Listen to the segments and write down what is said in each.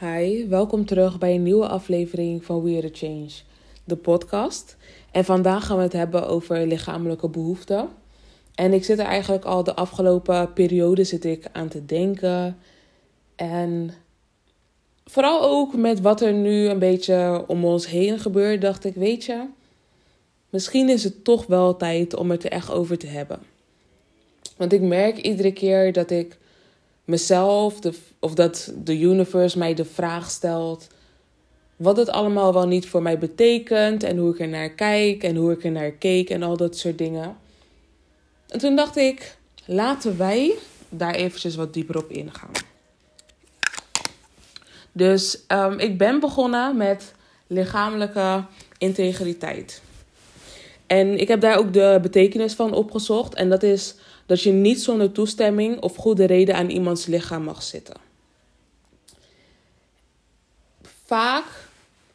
Hi, welkom terug bij een nieuwe aflevering van We The Change, de podcast. En vandaag gaan we het hebben over lichamelijke behoeften. En ik zit er eigenlijk al de afgelopen periode zit ik aan te denken. En vooral ook met wat er nu een beetje om ons heen gebeurt, dacht ik, weet je, misschien is het toch wel tijd om het er echt over te hebben. Want ik merk iedere keer dat ik mezelf, of dat de universe mij de vraag stelt. Wat het allemaal wel niet voor mij betekent. En hoe ik er naar kijk. En hoe ik er naar keek. En al dat soort dingen. En toen dacht ik, laten wij daar eventjes wat dieper op ingaan. Dus um, ik ben begonnen met lichamelijke integriteit. En ik heb daar ook de betekenis van opgezocht. En dat is dat je niet zonder toestemming of goede reden aan iemands lichaam mag zitten. Vaak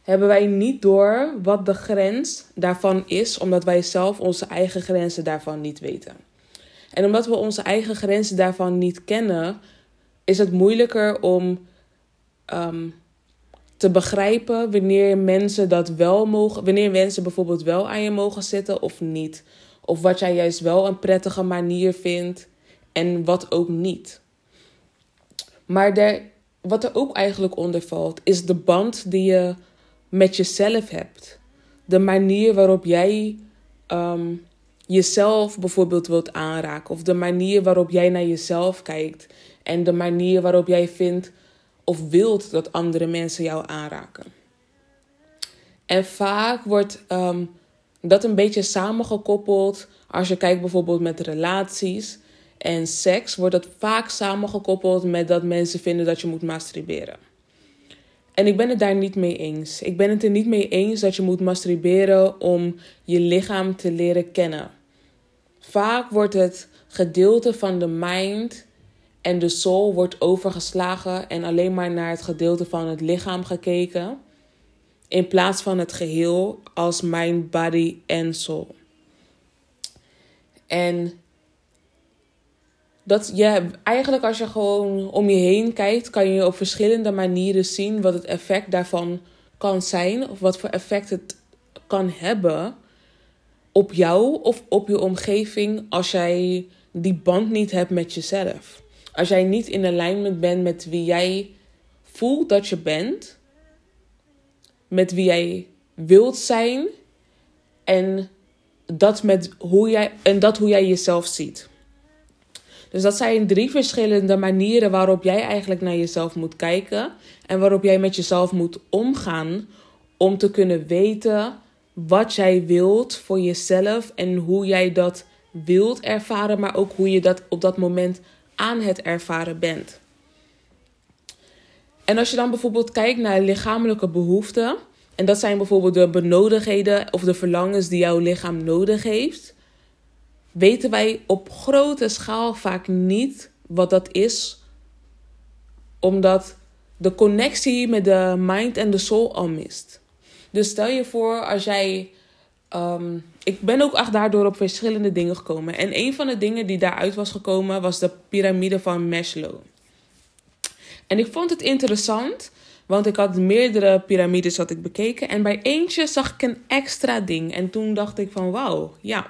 hebben wij niet door wat de grens daarvan is, omdat wij zelf onze eigen grenzen daarvan niet weten. En omdat we onze eigen grenzen daarvan niet kennen, is het moeilijker om um, te begrijpen wanneer mensen dat wel mogen, wanneer mensen bijvoorbeeld wel aan je mogen zitten of niet. Of wat jij juist wel een prettige manier vindt en wat ook niet. Maar er, wat er ook eigenlijk onder valt, is de band die je met jezelf hebt. De manier waarop jij um, jezelf bijvoorbeeld wilt aanraken. Of de manier waarop jij naar jezelf kijkt. En de manier waarop jij vindt of wilt dat andere mensen jou aanraken. En vaak wordt um, dat een beetje samengekoppeld. Als je kijkt bijvoorbeeld met relaties en seks, wordt dat vaak samengekoppeld met dat mensen vinden dat je moet masturberen. En ik ben het daar niet mee eens. Ik ben het er niet mee eens dat je moet masturberen om je lichaam te leren kennen. Vaak wordt het gedeelte van de mind en de soul wordt overgeslagen en alleen maar naar het gedeelte van het lichaam gekeken in plaats van het geheel als mind, body en soul. En dat je eigenlijk als je gewoon om je heen kijkt, kan je op verschillende manieren zien wat het effect daarvan kan zijn of wat voor effect het kan hebben op jou of op je omgeving als jij die band niet hebt met jezelf. Als jij niet in alignment bent met wie jij voelt dat je bent met wie jij wilt zijn en dat, met hoe jij, en dat hoe jij jezelf ziet. Dus dat zijn drie verschillende manieren waarop jij eigenlijk naar jezelf moet kijken en waarop jij met jezelf moet omgaan om te kunnen weten wat jij wilt voor jezelf en hoe jij dat wilt ervaren, maar ook hoe je dat op dat moment aan het ervaren bent. En als je dan bijvoorbeeld kijkt naar lichamelijke behoeften, en dat zijn bijvoorbeeld de benodigdheden of de verlangens die jouw lichaam nodig heeft, weten wij op grote schaal vaak niet wat dat is, omdat de connectie met de mind en de soul al mist. Dus stel je voor als jij. Um, ik ben ook echt daardoor op verschillende dingen gekomen. En een van de dingen die daaruit was gekomen was de piramide van Maslow. En ik vond het interessant, want ik had meerdere piramides had ik bekeken. En bij eentje zag ik een extra ding. En toen dacht ik van wauw, ja,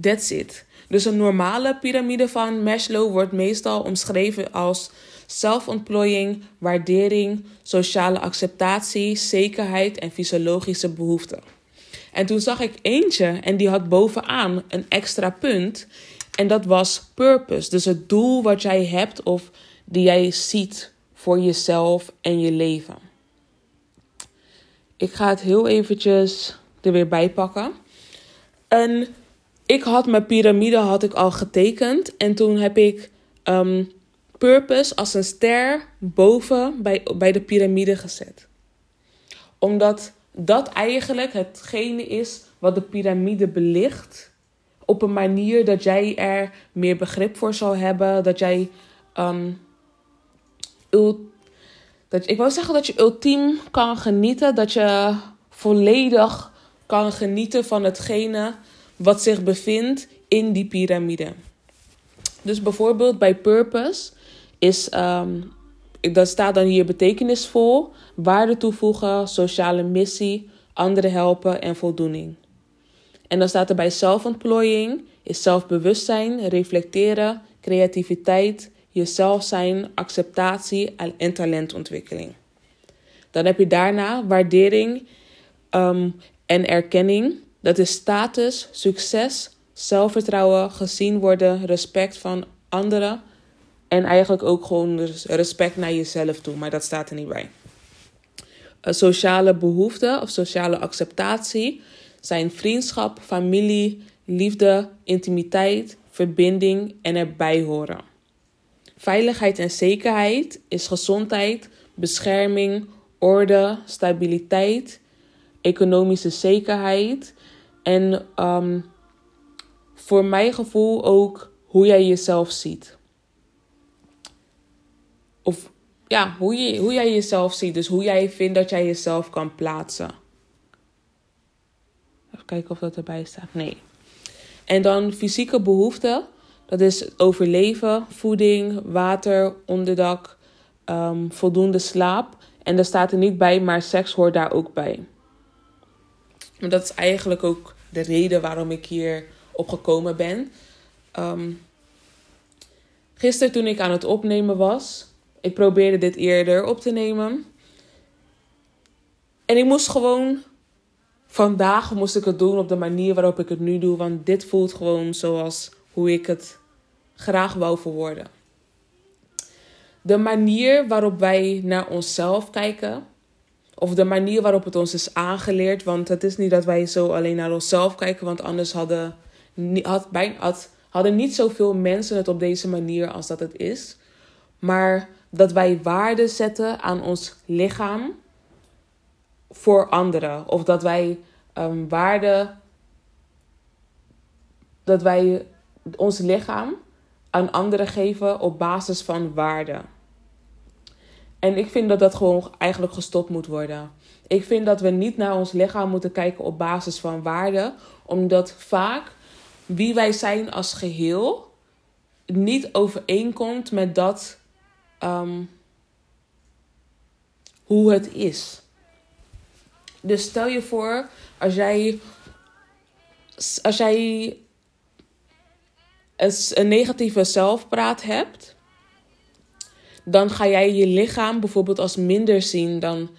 that's it. Dus een normale piramide van Maslow wordt meestal omschreven als zelfontplooiing, waardering, sociale acceptatie, zekerheid en fysiologische behoeften. En toen zag ik eentje en die had bovenaan een extra punt. En dat was purpose. Dus het doel wat jij hebt of die jij ziet voor jezelf en je leven. Ik ga het heel eventjes er weer bij pakken. En ik had mijn piramide had ik al getekend. En toen heb ik um, purpose als een ster boven bij, bij de piramide gezet. Omdat dat eigenlijk hetgene is wat de piramide belicht. Op een manier dat jij er meer begrip voor zou hebben. Dat jij um, dat, ik wil zeggen dat je ultiem kan genieten. Dat je volledig kan genieten van hetgene wat zich bevindt in die piramide. Dus bijvoorbeeld bij purpose is, um, dat staat dan hier betekenisvol, waarde toevoegen, sociale missie, anderen helpen en voldoening. En dan staat er bij zelfontplooiing is zelfbewustzijn, reflecteren, creativiteit, jezelf zijn, acceptatie en talentontwikkeling. Dan heb je daarna waardering um, en erkenning. Dat is status, succes, zelfvertrouwen, gezien worden, respect van anderen. En eigenlijk ook gewoon respect naar jezelf toe, maar dat staat er niet bij. Sociale behoeften of sociale acceptatie zijn vriendschap, familie, liefde, intimiteit, verbinding en erbij horen. Veiligheid en zekerheid is gezondheid, bescherming, orde, stabiliteit, economische zekerheid en um, voor mijn gevoel ook hoe jij jezelf ziet. Of ja, hoe, je, hoe jij jezelf ziet. Dus hoe jij vindt dat jij jezelf kan plaatsen. Even kijken of dat erbij staat. Nee. En dan fysieke behoeften. Dat is overleven, voeding, water, onderdak, um, voldoende slaap. En daar staat er niet bij, maar seks hoort daar ook bij. En dat is eigenlijk ook de reden waarom ik hier op gekomen ben. Um, gisteren toen ik aan het opnemen was, ik probeerde dit eerder op te nemen. En ik moest gewoon, vandaag moest ik het doen op de manier waarop ik het nu doe. Want dit voelt gewoon zoals hoe ik het graag wou verwoorden. De manier waarop wij naar onszelf kijken, of de manier waarop het ons is aangeleerd. Want het is niet dat wij zo alleen naar onszelf kijken, want anders hadden, had, had, hadden niet zoveel mensen het op deze manier als dat het is. Maar dat wij waarde zetten aan ons lichaam voor anderen. Of dat wij um, waarde. Dat wij ons lichaam aan anderen geven op basis van waarde. En ik vind dat dat gewoon eigenlijk gestopt moet worden. Ik vind dat we niet naar ons lichaam moeten kijken op basis van waarde, omdat vaak wie wij zijn als geheel niet overeenkomt met dat um, hoe het is. Dus stel je voor, als jij, als jij een negatieve zelfpraat hebt, dan ga jij je lichaam bijvoorbeeld als minder zien dan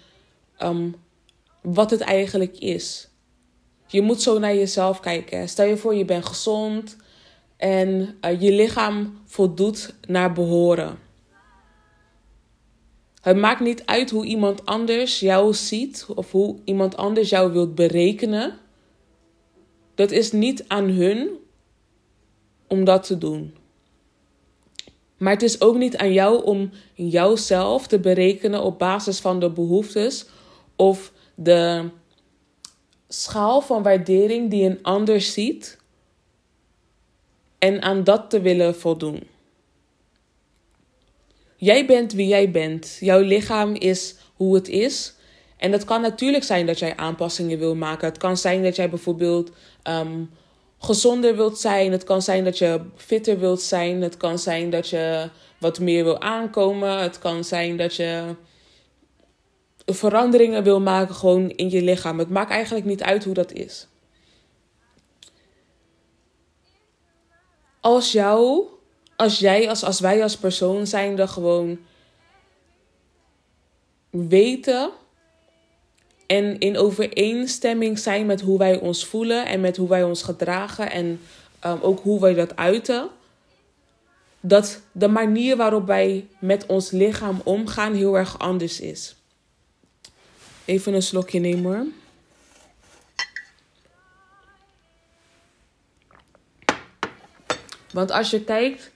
um, wat het eigenlijk is. Je moet zo naar jezelf kijken. Stel je voor, je bent gezond en uh, je lichaam voldoet naar behoren. Het maakt niet uit hoe iemand anders jou ziet of hoe iemand anders jou wilt berekenen. Dat is niet aan hun om dat te doen. Maar het is ook niet aan jou om jouzelf te berekenen op basis van de behoeftes of de schaal van waardering die een ander ziet en aan dat te willen voldoen. Jij bent wie jij bent. Jouw lichaam is hoe het is. En het kan natuurlijk zijn dat jij aanpassingen wil maken. Het kan zijn dat jij bijvoorbeeld um, gezonder wilt zijn. Het kan zijn dat je fitter wilt zijn. Het kan zijn dat je wat meer wil aankomen. Het kan zijn dat je veranderingen wil maken gewoon in je lichaam. Het maakt eigenlijk niet uit hoe dat is. Als jou, als jij, als, als wij als persoon zijnde gewoon weten en in overeenstemming zijn met hoe wij ons voelen en met hoe wij ons gedragen en um, ook hoe wij dat uiten. Dat de manier waarop wij met ons lichaam omgaan heel erg anders is. Even een slokje nemen hoor. Want als je kijkt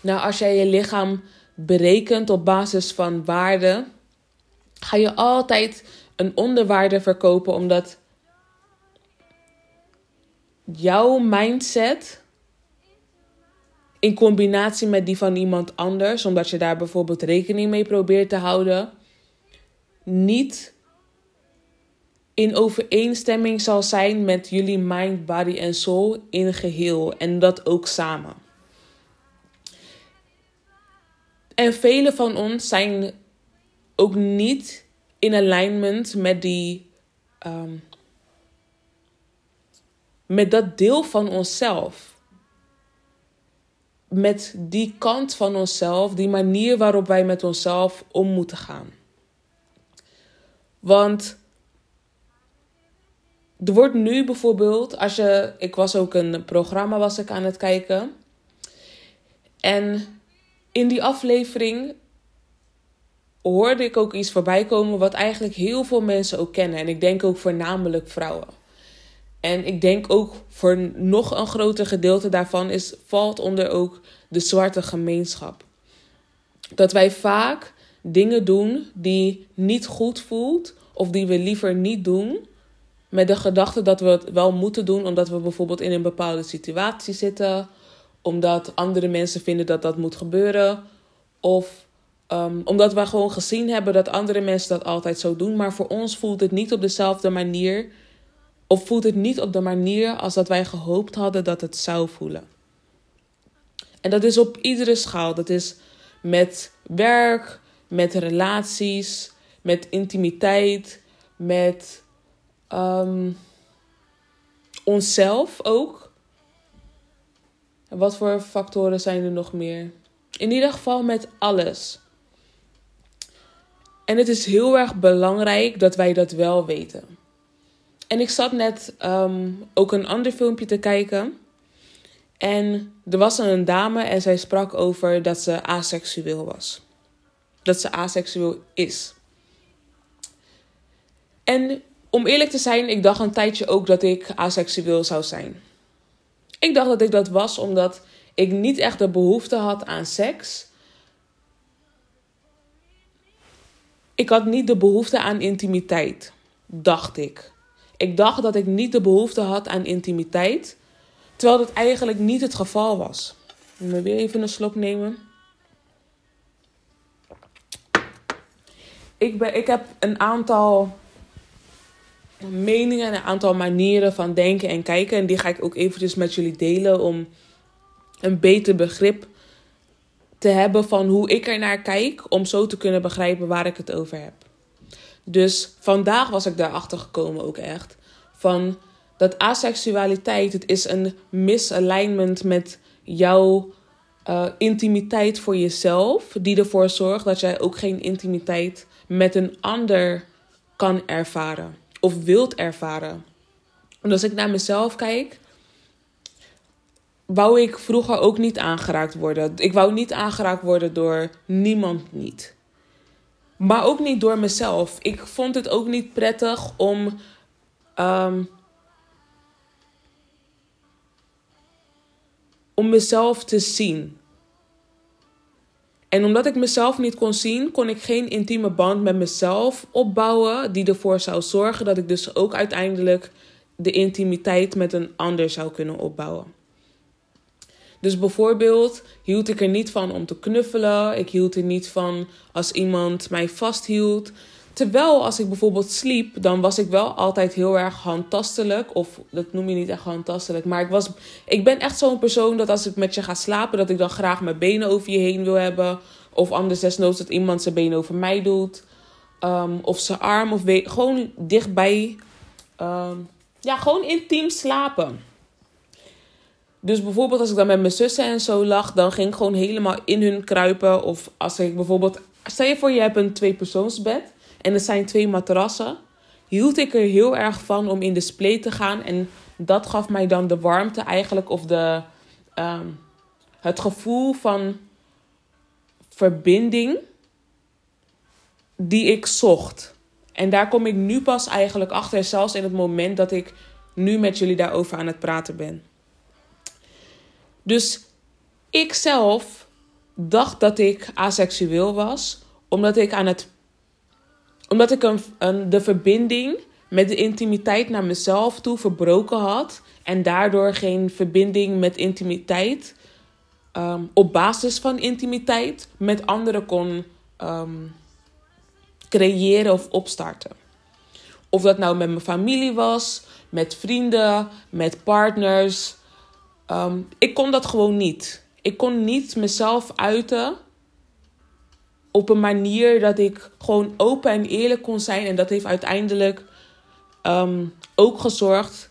naar als jij je lichaam berekent op basis van waarden ga je altijd een onderwaarde verkopen omdat jouw mindset in combinatie met die van iemand anders, omdat je daar bijvoorbeeld rekening mee probeert te houden, niet in overeenstemming zal zijn met jullie mind, body en soul in geheel en dat ook samen. En vele van ons zijn ook niet in alignment met die. ehm, met dat deel van onszelf. Met die kant van onszelf, die manier waarop wij met onszelf om moeten gaan. Want er wordt nu bijvoorbeeld, als je, ik was ook een programma was ik aan het kijken. En in die aflevering hoorde ik ook iets voorbij komen wat eigenlijk heel veel mensen ook kennen. En ik denk ook voornamelijk vrouwen. En ik denk ook voor nog een groter gedeelte daarvan is, valt onder ook de zwarte gemeenschap. Dat wij vaak dingen doen die niet goed voelt of die we liever niet doen. Met de gedachte dat we het wel moeten doen omdat we bijvoorbeeld in een bepaalde situatie zitten. Omdat andere mensen vinden dat dat moet gebeuren. Of um, omdat we gewoon gezien hebben dat andere mensen dat altijd zo doen. Maar voor ons voelt het niet op dezelfde manier. Of voelt het niet op de manier als dat wij gehoopt hadden dat het zou voelen. En dat is op iedere schaal. Dat is met werk, met relaties, met intimiteit, met um, onszelf ook. En wat voor factoren zijn er nog meer? In ieder geval met alles. En het is heel erg belangrijk dat wij dat wel weten. En ik zat net um, ook een ander filmpje te kijken. En er was een dame en zij sprak over dat ze aseksueel was. Dat ze aseksueel is. En om eerlijk te zijn, ik dacht een tijdje ook dat ik aseksueel zou zijn. Ik dacht dat ik dat was omdat ik niet echt de behoefte had aan seks. Ik had niet de behoefte aan intimiteit, dacht ik. Ik dacht dat ik niet de behoefte had aan intimiteit, terwijl dat eigenlijk niet het geval was. Moet weer even een slok nemen. Ik, ben, ik heb een aantal meningen, een aantal manieren van denken en kijken. En die ga ik ook eventjes met jullie delen om een beter begrip te hebben van hoe ik er naar kijk. Om zo te kunnen begrijpen waar ik het over heb. Dus vandaag was ik daarachter gekomen ook echt. Van dat asexualiteit, het is een misalignment met jouw uh, intimiteit voor jezelf. Die ervoor zorgt dat jij ook geen intimiteit met een ander kan ervaren. Of wilt ervaren. En als ik naar mezelf kijk, wou ik vroeger ook niet aangeraakt worden. Ik wou niet aangeraakt worden door niemand niet. Maar ook niet door mezelf. Ik vond het ook niet prettig om. Um, om mezelf te zien. En omdat ik mezelf niet kon zien, kon ik geen intieme band met mezelf opbouwen. Die ervoor zou zorgen dat ik dus ook uiteindelijk de intimiteit met een ander zou kunnen opbouwen. Dus bijvoorbeeld hield ik er niet van om te knuffelen. Ik hield er niet van als iemand mij vasthield. Terwijl als ik bijvoorbeeld sliep, dan was ik wel altijd heel erg handtastelijk. Of dat noem je niet echt handtastelijk. Maar ik, was, ik ben echt zo'n persoon dat als ik met je ga slapen, dat ik dan graag mijn benen over je heen wil hebben. Of anders desnoods dat iemand zijn benen over mij doet. Um, of zijn arm. Of gewoon dichtbij. Um, ja, gewoon intiem slapen. Dus bijvoorbeeld als ik dan met mijn zussen en zo lag, dan ging ik gewoon helemaal in hun kruipen. Of als ik bijvoorbeeld, stel je voor je hebt een tweepersoonsbed en er zijn twee matrassen. Hield ik er heel erg van om in de spleet te gaan. En dat gaf mij dan de warmte eigenlijk of de, um, het gevoel van verbinding die ik zocht. En daar kom ik nu pas eigenlijk achter, zelfs in het moment dat ik nu met jullie daarover aan het praten ben. Dus ik zelf dacht dat ik aseksueel was, omdat ik aan het. Omdat ik een, de verbinding met de intimiteit naar mezelf toe verbroken had. En daardoor geen verbinding met intimiteit. Um, op basis van intimiteit met anderen kon um, creëren of opstarten. Of dat nou met mijn familie was, met vrienden, met partners. Um, ik kon dat gewoon niet. Ik kon niet mezelf uiten op een manier dat ik gewoon open en eerlijk kon zijn. En dat heeft uiteindelijk ehm, ook gezorgd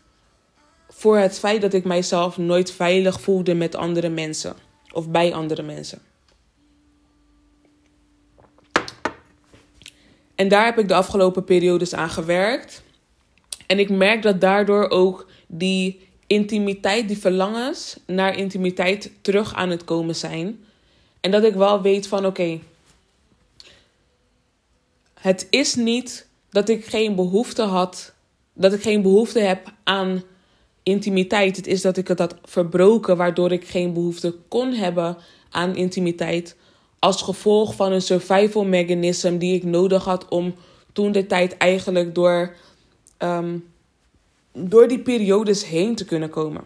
voor het feit dat ik mijzelf nooit veilig voelde met andere mensen of bij andere mensen. En daar heb ik de afgelopen periodes aan gewerkt. En ik merk dat daardoor ook die intimiteit, die verlangens naar intimiteit terug aan het komen zijn. En dat ik wel weet van oké, het is niet dat ik geen behoefte had, dat ik geen behoefte heb aan intimiteit. Het is dat ik het had verbroken, waardoor ik geen behoefte kon hebben aan intimiteit. Als gevolg van een survival mechanism die ik nodig had om toen de tijd eigenlijk door, um, door die periodes heen te kunnen komen.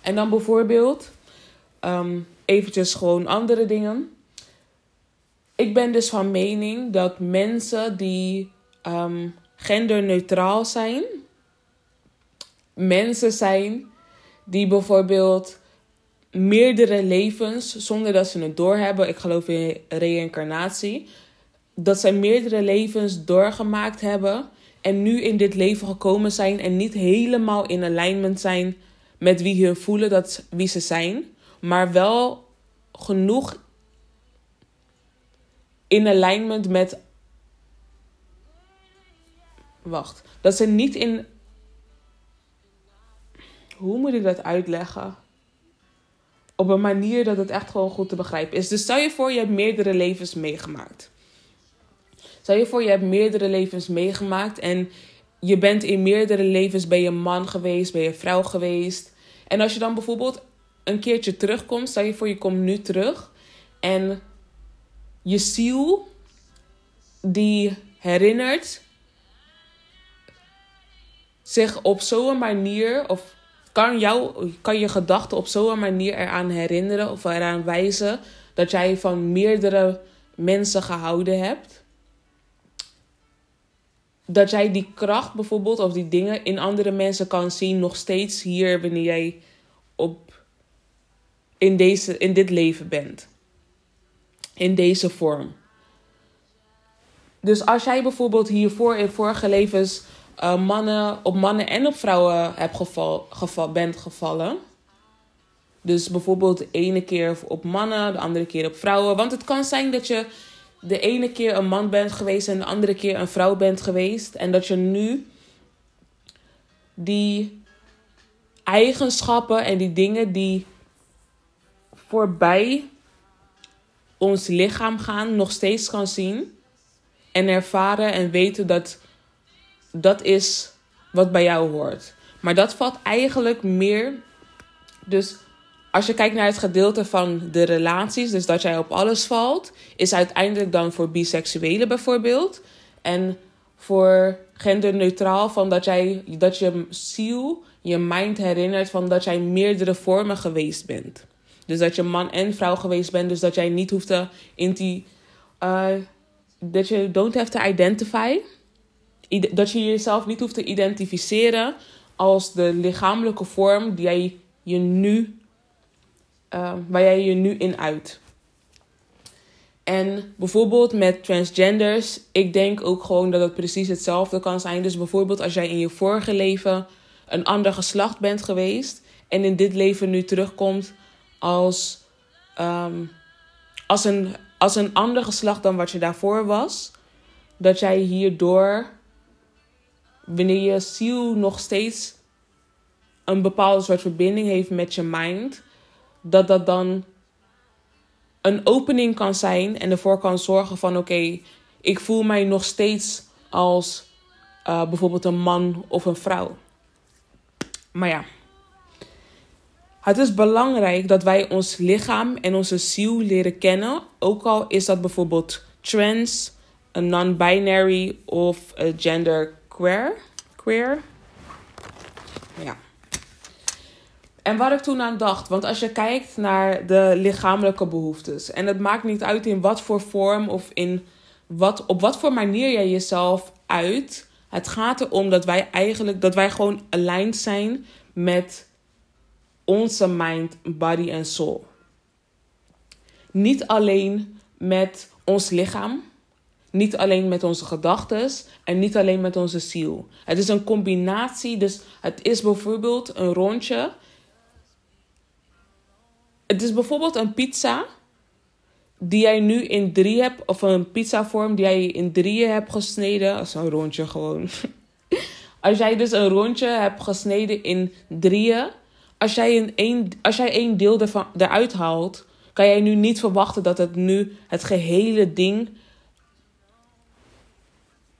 En dan bijvoorbeeld, um, eventjes gewoon andere dingen. Ik ben dus van mening dat mensen die um, genderneutraal zijn, mensen zijn die bijvoorbeeld meerdere levens, zonder dat ze het doorhebben, ik geloof in reïncarnatie, dat zij meerdere levens doorgemaakt hebben en nu in dit leven gekomen zijn en niet helemaal in alignment zijn met wie hun voelen dat wie ze zijn, maar wel genoeg in alignment met. Wacht. Dat ze niet in hoe moet ik dat uitleggen? Op een manier dat het echt gewoon goed te begrijpen is. Dus stel je voor, je hebt meerdere levens meegemaakt. Stel je voor, je hebt meerdere levens meegemaakt en je bent in meerdere levens bij je man geweest, bij je vrouw geweest. En als je dan bijvoorbeeld een keertje terugkomt, stel je voor, je komt nu terug en je ziel die herinnert zich op zo'n manier of kan, jou, kan je gedachten op zo'n manier eraan herinneren of eraan wijzen dat jij van meerdere mensen gehouden hebt. Dat jij die kracht bijvoorbeeld of die dingen in andere mensen kan zien, nog steeds hier wanneer jij op, in, deze, in dit leven bent. In deze vorm. Dus als jij bijvoorbeeld hiervoor in vorige levens uh, mannen, op mannen en op vrouwen heb geval, geval, bent gevallen. Dus bijvoorbeeld de ene keer op mannen, de andere keer op vrouwen. Want het kan zijn dat je de ene keer een man bent geweest en de andere keer een vrouw bent geweest. En dat je nu die eigenschappen en die dingen die voorbij ons lichaam gaan, nog steeds kan zien. En ervaren en weten dat dat is wat bij jou hoort. Maar dat valt eigenlijk meer. Dus als je kijkt naar het gedeelte van de relaties, dus dat jij op alles valt, is uiteindelijk dan voor biseksuelen bijvoorbeeld. En voor genderneutraal, van dat, jij, dat je ziel, je mind herinnert van dat jij meerdere vormen geweest bent. Dus dat je man en vrouw geweest bent, dus dat jij niet hoeft te. Inti, uh, dat je don't have to identify dat je jezelf niet hoeft te identificeren als de lichamelijke vorm die jij je nu, uh, waar jij je nu in uit. En bijvoorbeeld met transgenders, ik denk ook gewoon dat het precies hetzelfde kan zijn. Dus bijvoorbeeld als jij in je vorige leven een ander geslacht bent geweest en in dit leven nu terugkomt als, um, als, een, als een ander geslacht dan wat je daarvoor was, dat jij hierdoor wanneer je ziel nog steeds een bepaalde soort verbinding heeft met je mind, dat dat dan een opening kan zijn en ervoor kan zorgen van oké, ik voel mij nog steeds als uh, bijvoorbeeld een man of een vrouw. Maar ja, het is belangrijk dat wij ons lichaam en onze ziel leren kennen, ook al is dat bijvoorbeeld trans, een non-binary of gender queer. Queer. Ja. En wat ik toen aan dacht, want als je kijkt naar de lichamelijke behoeftes, en het maakt niet uit in wat voor vorm of in wat, op wat voor manier jij jezelf uit. Het gaat erom dat wij eigenlijk, dat wij gewoon aligned zijn met onze mind, body en soul. Niet alleen met ons lichaam. Niet alleen met onze gedachten en niet alleen met onze ziel. Het is een combinatie. Dus het is bijvoorbeeld een rondje. Het is bijvoorbeeld een pizza die jij nu in drie hebt, of een pizzavorm die jij in drieën hebt gesneden. Is een rondje gewoon. Als jij dus een rondje hebt gesneden in drieën, als jij, een één, als jij één deel ervan, eruit haalt, kan jij nu niet verwachten dat het nu het gehele ding.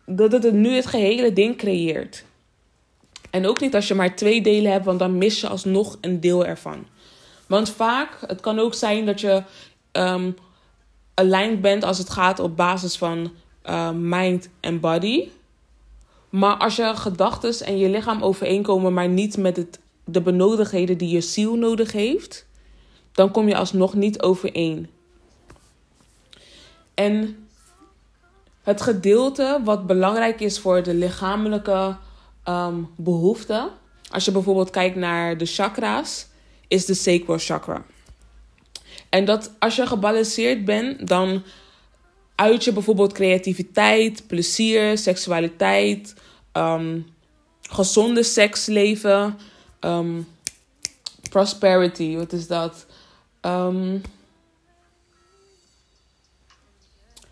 Dat het nu het gehele ding creëert. En ook niet als je maar twee delen hebt, want dan mis je alsnog een deel ervan. Want vaak, het kan ook zijn dat je um, aligned bent als het gaat op basis van uh, mind en body. Maar als je gedachten en je lichaam overeenkomen, maar niet met het, de benodigdheden die je ziel nodig heeft, dan kom je alsnog niet overeen. En het gedeelte wat belangrijk is voor de lichamelijke um, behoeften, als je bijvoorbeeld kijkt naar de chakra's, is de sacral chakra. En dat als je gebalanceerd bent, dan uit je bijvoorbeeld creativiteit, plezier, seksualiteit, um, gezonde seksleven, um, prosperity, wat is dat? Um,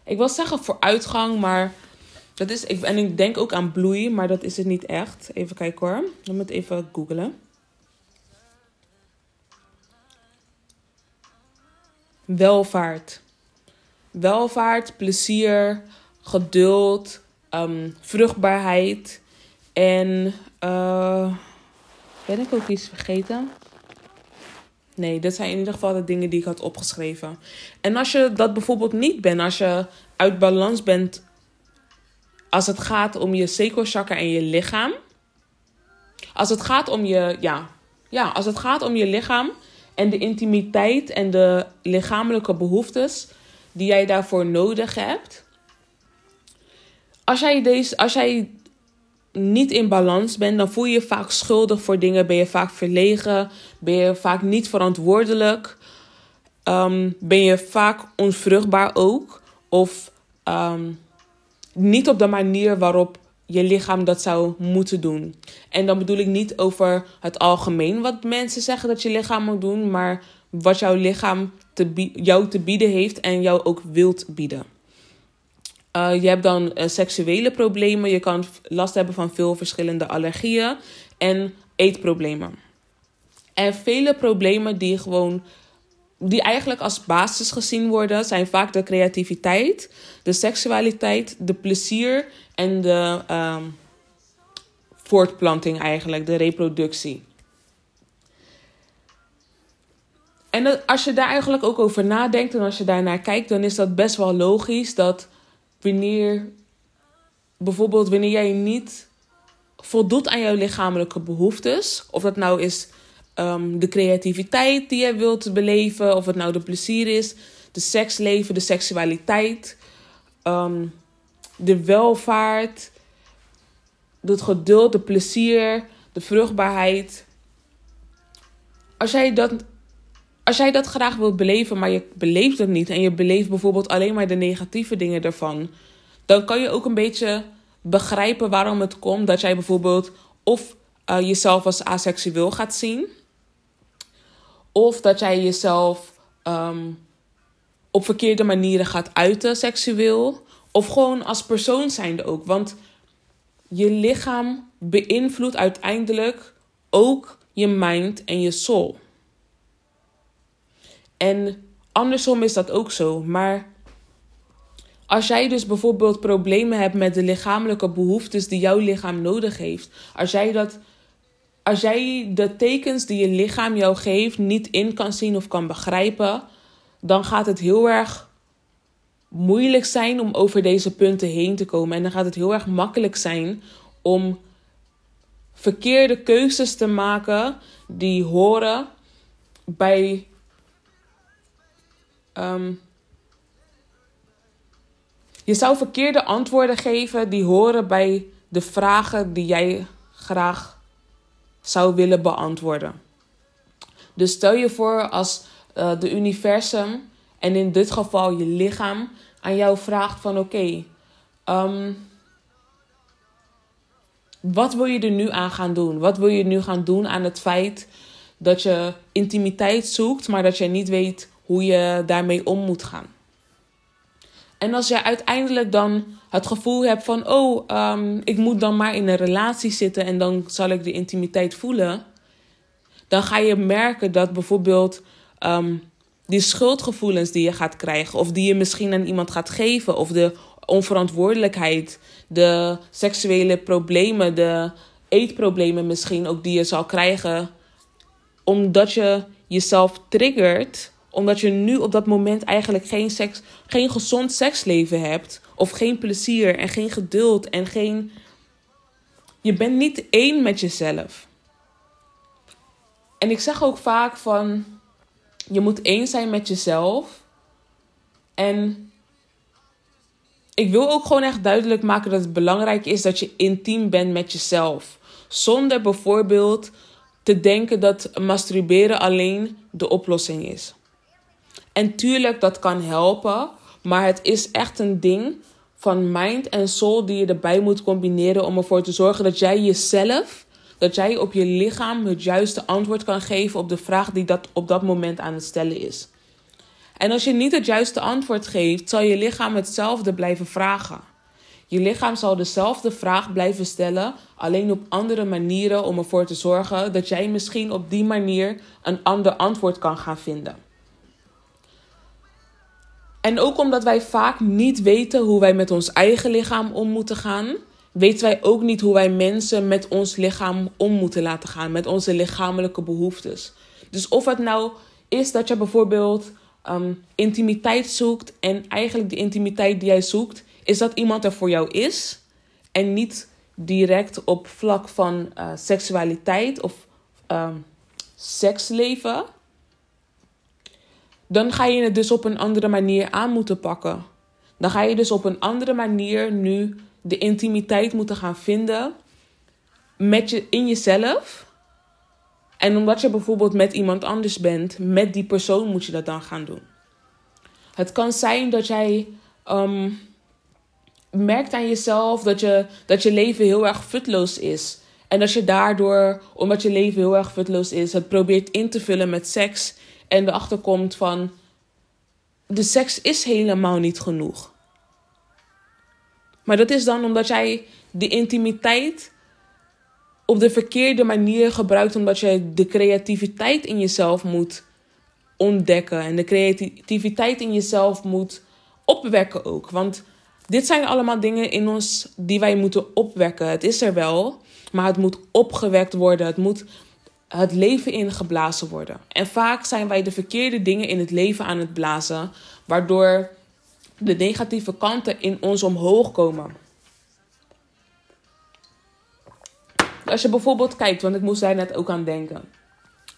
ik wil zeggen vooruitgang, maar dat is. Ik, en ik denk ook aan bloei, maar dat is het niet echt. Even kijken hoor. Ik moet even googlen. Welvaart. Welvaart, plezier, geduld, um, vruchtbaarheid. En uh, ben ik ook iets vergeten? Nee, dat zijn in ieder geval de dingen die ik had opgeschreven. En als je dat bijvoorbeeld niet bent, als je uit balans bent als het gaat om je sacral en je lichaam. Als het gaat om je, ja, ja, als het gaat om je lichaam en de intimiteit en de lichamelijke behoeftes die jij daarvoor nodig hebt. Als jij, deze, als jij niet in balans bent, dan voel je je vaak schuldig voor dingen. Ben je vaak verlegen. Ben je vaak niet verantwoordelijk. Um, ben je vaak onvruchtbaar ook. Of um, niet op de manier waarop je lichaam dat zou moeten doen. En dan bedoel ik niet over het algemeen wat mensen zeggen dat je lichaam moet doen, maar wat jouw lichaam te jou te bieden heeft en jou ook wilt bieden. Uh, je hebt dan uh, seksuele problemen, je kan last hebben van veel verschillende allergieën en eetproblemen. En vele problemen die gewoon die eigenlijk als basis gezien worden, zijn vaak de creativiteit, de seksualiteit, de plezier en de um, voortplanting eigenlijk, de reproductie. En als je daar eigenlijk ook over nadenkt en als je daarnaar kijkt, dan is dat best wel logisch dat wanneer bijvoorbeeld wanneer jij niet voldoet aan jouw lichamelijke behoeftes, of dat nou is um, de creativiteit die jij wilt beleven, of het nou de plezier is, de seksleven, de seksualiteit, um, de welvaart, het geduld, de plezier, de vruchtbaarheid. Als jij dat, als jij dat graag wilt beleven, maar je beleeft het niet en je beleeft bijvoorbeeld alleen maar de negatieve dingen ervan, dan kan je ook een beetje begrijpen waarom het komt dat jij bijvoorbeeld of uh, jezelf als aseksueel gaat zien. Of dat jij jezelf um, op verkeerde manieren gaat uiten seksueel. Of gewoon als persoon zijnde ook. Want je lichaam beïnvloedt uiteindelijk ook je mind en je soul. En andersom is dat ook zo. Maar als jij dus bijvoorbeeld problemen hebt met de lichamelijke behoeftes die jouw lichaam nodig heeft. Als jij dat als jij de tekens die je lichaam jou geeft niet in kan zien of kan begrijpen, dan gaat het heel erg moeilijk zijn om over deze punten heen te komen. En dan gaat het heel erg makkelijk zijn om verkeerde keuzes te maken die horen bij. Um, je zou verkeerde antwoorden geven die horen bij de vragen die jij graag zou willen beantwoorden. Dus stel je voor als uh, de universum en in dit geval je lichaam aan jou vraagt van oké, ehm, wat wil je er nu aan gaan doen? Wat wil je nu gaan doen aan het feit dat je intimiteit zoekt, maar dat je niet weet hoe je daarmee om moet gaan? En als je uiteindelijk dan het gevoel hebt van, oh, ehm, ik moet dan maar in een relatie zitten en dan zal ik de intimiteit voelen, dan ga je merken dat bijvoorbeeld ehm, die schuldgevoelens die je gaat krijgen, of die je misschien aan iemand gaat geven, of de onverantwoordelijkheid, de seksuele problemen, de eetproblemen misschien ook die je zal krijgen, omdat je jezelf triggert omdat je nu op dat moment eigenlijk geen, seks, geen gezond seksleven hebt. Of geen plezier en geen geduld en geen. Je bent niet één met jezelf. En ik zeg ook vaak van. Je moet één zijn met jezelf. En ik wil ook gewoon echt duidelijk maken dat het belangrijk is dat je intiem bent met jezelf. Zonder bijvoorbeeld te denken dat masturberen alleen de oplossing is. En tuurlijk, dat kan helpen. Maar het is echt een ding van mind en soul die je erbij moet combineren om ervoor te zorgen dat jij jezelf, dat jij op je lichaam het juiste antwoord kan geven op de vraag die dat op dat moment aan het stellen is. En als je niet het juiste antwoord geeft, zal je lichaam hetzelfde blijven vragen. Je lichaam zal dezelfde vraag blijven stellen, alleen op andere manieren om ervoor te zorgen dat jij misschien op die manier een ander antwoord kan gaan vinden. En ook omdat wij vaak niet weten hoe wij met ons eigen lichaam om moeten gaan, weten wij ook niet hoe wij mensen met ons lichaam om moeten laten gaan, met onze lichamelijke behoeftes. Dus of het nou is dat je bijvoorbeeld ehm, intimiteit zoekt en eigenlijk de intimiteit die jij zoekt, is dat iemand er voor jou is en niet direct op vlak van uh, seksualiteit of um, seksleven dan ga je het dus op een andere manier aan moeten pakken. Dan ga je dus op een andere manier nu de intimiteit moeten gaan vinden met je, in jezelf. En omdat je bijvoorbeeld met iemand anders bent, met die persoon moet je dat dan gaan doen. Het kan zijn dat jij ehm, merkt aan jezelf dat je, dat je leven heel erg futloos is. En dat je daardoor, omdat je leven heel erg futloos is, het probeert in te vullen met seks en erachter komt van de seks is helemaal niet genoeg. Maar dat is dan omdat jij de intimiteit op de verkeerde manier gebruikt, omdat jij de creativiteit in jezelf moet ontdekken en de creativiteit in jezelf moet opwekken ook. Want dit zijn allemaal dingen in ons die wij moeten opwekken. Het is er wel, maar het moet opgewekt worden. Het moet het leven ingeblazen worden. En vaak zijn wij de verkeerde dingen in het leven aan het blazen, waardoor de negatieve kanten in ons omhoog komen. Als je bijvoorbeeld kijkt, want ik moest daar net ook aan denken.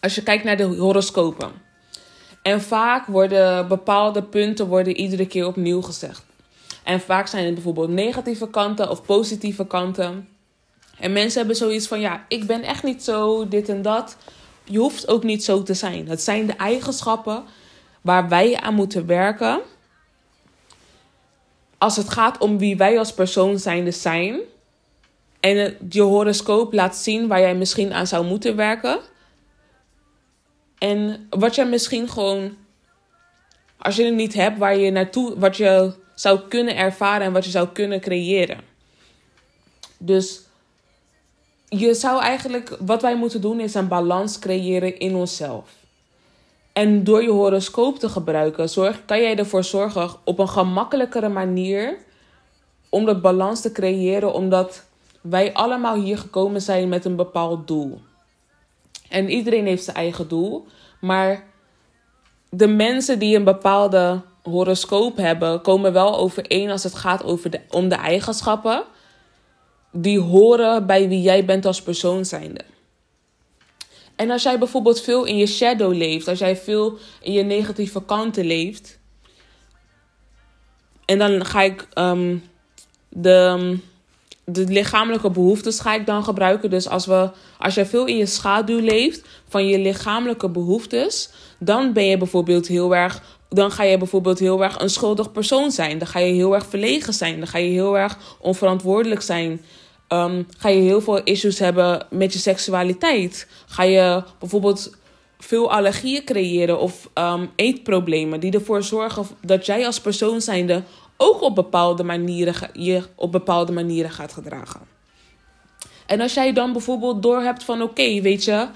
Als je kijkt naar de horoscopen. En vaak worden bepaalde punten worden iedere keer opnieuw gezegd. En vaak zijn het bijvoorbeeld negatieve kanten of positieve kanten. En mensen hebben zoiets van: ja, ik ben echt niet zo, dit en dat. Je hoeft ook niet zo te zijn. Het zijn de eigenschappen waar wij aan moeten werken. Als het gaat om wie wij als persoon zijnde zijn. En je horoscoop laat zien waar jij misschien aan zou moeten werken. En wat jij misschien gewoon, als je het niet hebt, waar je naartoe, wat je zou kunnen ervaren en wat je zou kunnen creëren. Dus je zou eigenlijk, wat wij moeten doen, is een balans creëren in onszelf. En door je horoscoop te gebruiken, zorg, kan jij ervoor zorgen op een gemakkelijkere manier om dat balans te creëren, omdat wij allemaal hier gekomen zijn met een bepaald doel. En iedereen heeft zijn eigen doel, maar de mensen die een bepaalde horoscoop hebben, komen wel overeen als het gaat over de, om de eigenschappen die horen bij wie jij bent als persoon zijnde. En als jij bijvoorbeeld veel in je shadow leeft, als jij veel in je negatieve kanten leeft, en dan ga ik um, de, de lichamelijke behoeftes ga ik dan gebruiken. Dus als, we, als jij veel in je schaduw leeft van je lichamelijke behoeftes, dan ben je bijvoorbeeld heel erg. Dan ga je bijvoorbeeld heel erg een schuldig persoon zijn. Dan ga je heel erg verlegen zijn. Dan ga je heel erg onverantwoordelijk zijn. Um, ga je heel veel issues hebben met je seksualiteit. Ga je bijvoorbeeld veel allergieën creëren of um, eetproblemen die ervoor zorgen dat jij als persoon zijnde ook op bepaalde manieren je op bepaalde manieren gaat gedragen. En als jij dan bijvoorbeeld doorhebt van oké, weet je,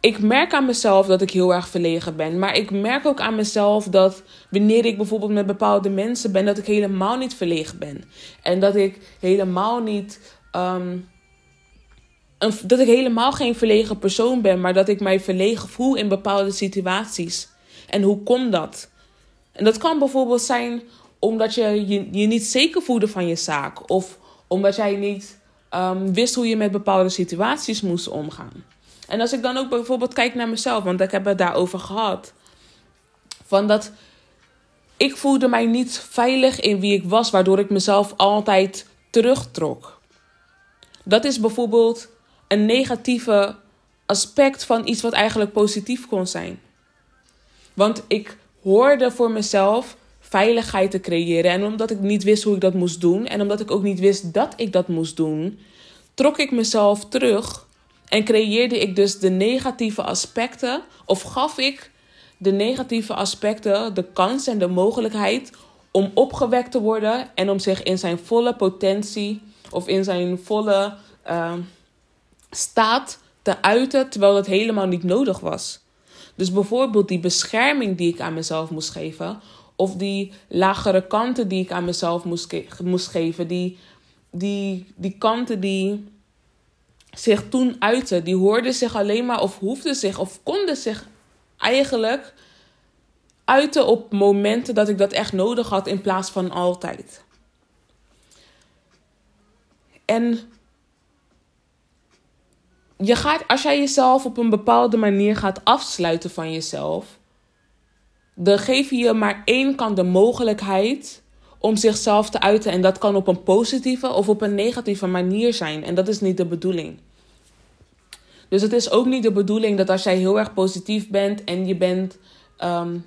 ik merk aan mezelf dat ik heel erg verlegen ben. Maar ik merk ook aan mezelf dat wanneer ik bijvoorbeeld met bepaalde mensen ben, dat ik helemaal niet verlegen ben. En dat ik helemaal niet. Een, dat ik helemaal geen verlegen persoon ben, maar dat ik mij verlegen voel in bepaalde situaties. En hoe komt dat? En dat kan bijvoorbeeld zijn omdat je je, niet zeker voelde van je zaak. Of omdat jij niet um, wist hoe je met bepaalde situaties moest omgaan. En als ik dan ook bijvoorbeeld kijk naar mezelf, want ik heb het daarover gehad. Van dat ik voelde mij niet veilig in wie ik was, waardoor ik mezelf altijd terugtrok. Dat is bijvoorbeeld een negatieve aspect van iets wat eigenlijk positief kon zijn. Want ik hoorde voor mezelf veiligheid te creëren. En omdat ik niet wist hoe ik dat moest doen en omdat ik ook niet wist dat ik dat moest doen, trok ik mezelf terug en creëerde ik dus de negatieve aspecten of gaf ik de negatieve aspecten de kans en de mogelijkheid om opgewekt te worden en om zich in zijn volle potentie of in zijn volle uh, staat te uiten, terwijl dat helemaal niet nodig was. Dus bijvoorbeeld die bescherming die ik aan mezelf moest geven, of die lagere kanten die ik aan mezelf moest, moest geven, die, die, die kanten die zich toen uiten, die hoorden zich alleen maar of hoefden zich of konden zich eigenlijk uiten op momenten dat ik dat echt nodig had in plaats van altijd. En je gaat, als jij jezelf op een bepaalde manier gaat afsluiten van jezelf, dan geef je maar één kant de mogelijkheid om zichzelf te uiten. En dat kan op een positieve of op een negatieve manier zijn. En dat is niet de bedoeling. Dus het is ook niet de bedoeling dat als jij heel erg positief bent en je bent um,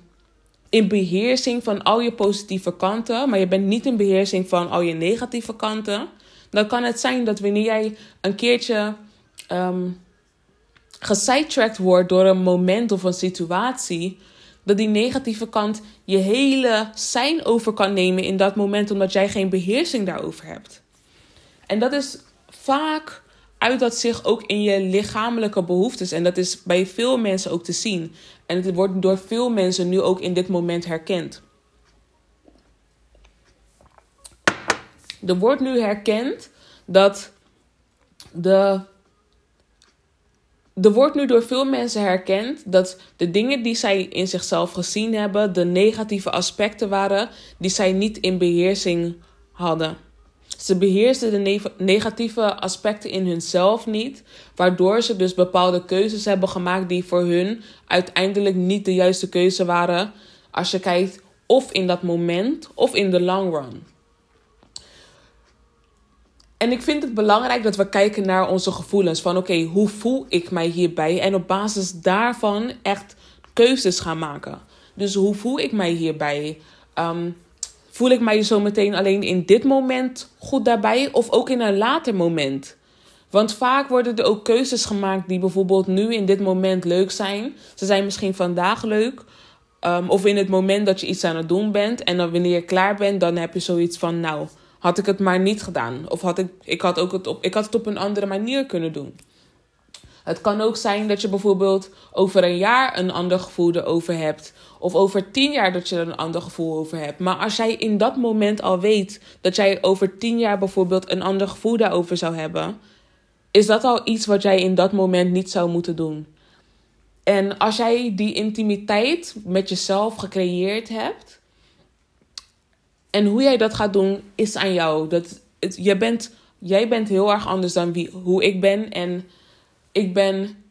in beheersing van al je positieve kanten, maar je bent niet in beheersing van al je negatieve kanten, dan kan het zijn dat wanneer jij een keertje um, gesidetracked wordt door een moment of een situatie, dat die negatieve kant je hele zijn over kan nemen in dat moment, omdat jij geen beheersing daarover hebt. En dat is vaak uit dat zich ook in je lichamelijke behoeftes. En dat is bij veel mensen ook te zien. En het wordt door veel mensen nu ook in dit moment herkend. Er wordt nu herkend dat de er wordt nu door veel mensen herkend dat de dingen die zij in zichzelf gezien hebben, de negatieve aspecten waren die zij niet in beheersing hadden. Ze beheersten de negatieve aspecten in hunzelf niet, waardoor ze dus bepaalde keuzes hebben gemaakt die voor hun uiteindelijk niet de juiste keuze waren als je kijkt of in dat moment of in de long run. En ik vind het belangrijk dat we kijken naar onze gevoelens. Van oké, hoe voel ik mij hierbij? En op basis daarvan echt keuzes gaan maken. Dus hoe voel ik mij hierbij? Um, voel ik mij zo meteen alleen in dit moment goed daarbij? Of ook in een later moment? Want vaak worden er ook keuzes gemaakt die bijvoorbeeld nu in dit moment leuk zijn. Ze zijn misschien vandaag leuk. Um, of in het moment dat je iets aan het doen bent. En dan wanneer je klaar bent, dan heb je zoiets van nou had ik het maar niet gedaan. Of had ik, ik, had ook het op, ik had het op een andere manier kunnen doen. Het kan ook zijn dat je bijvoorbeeld over een jaar een ander gevoel erover hebt. Of over tien jaar dat je er een ander gevoel over hebt. Maar als jij in dat moment al weet dat jij over tien jaar bijvoorbeeld een ander gevoel daarover zou hebben. Is dat al iets wat jij in dat moment niet zou moeten doen? En als jij die intimiteit met jezelf gecreëerd hebt, en hoe jij dat gaat doen, is aan jou. Dat, het, je bent, jij bent heel erg anders dan wie, hoe ik ben. En ik ben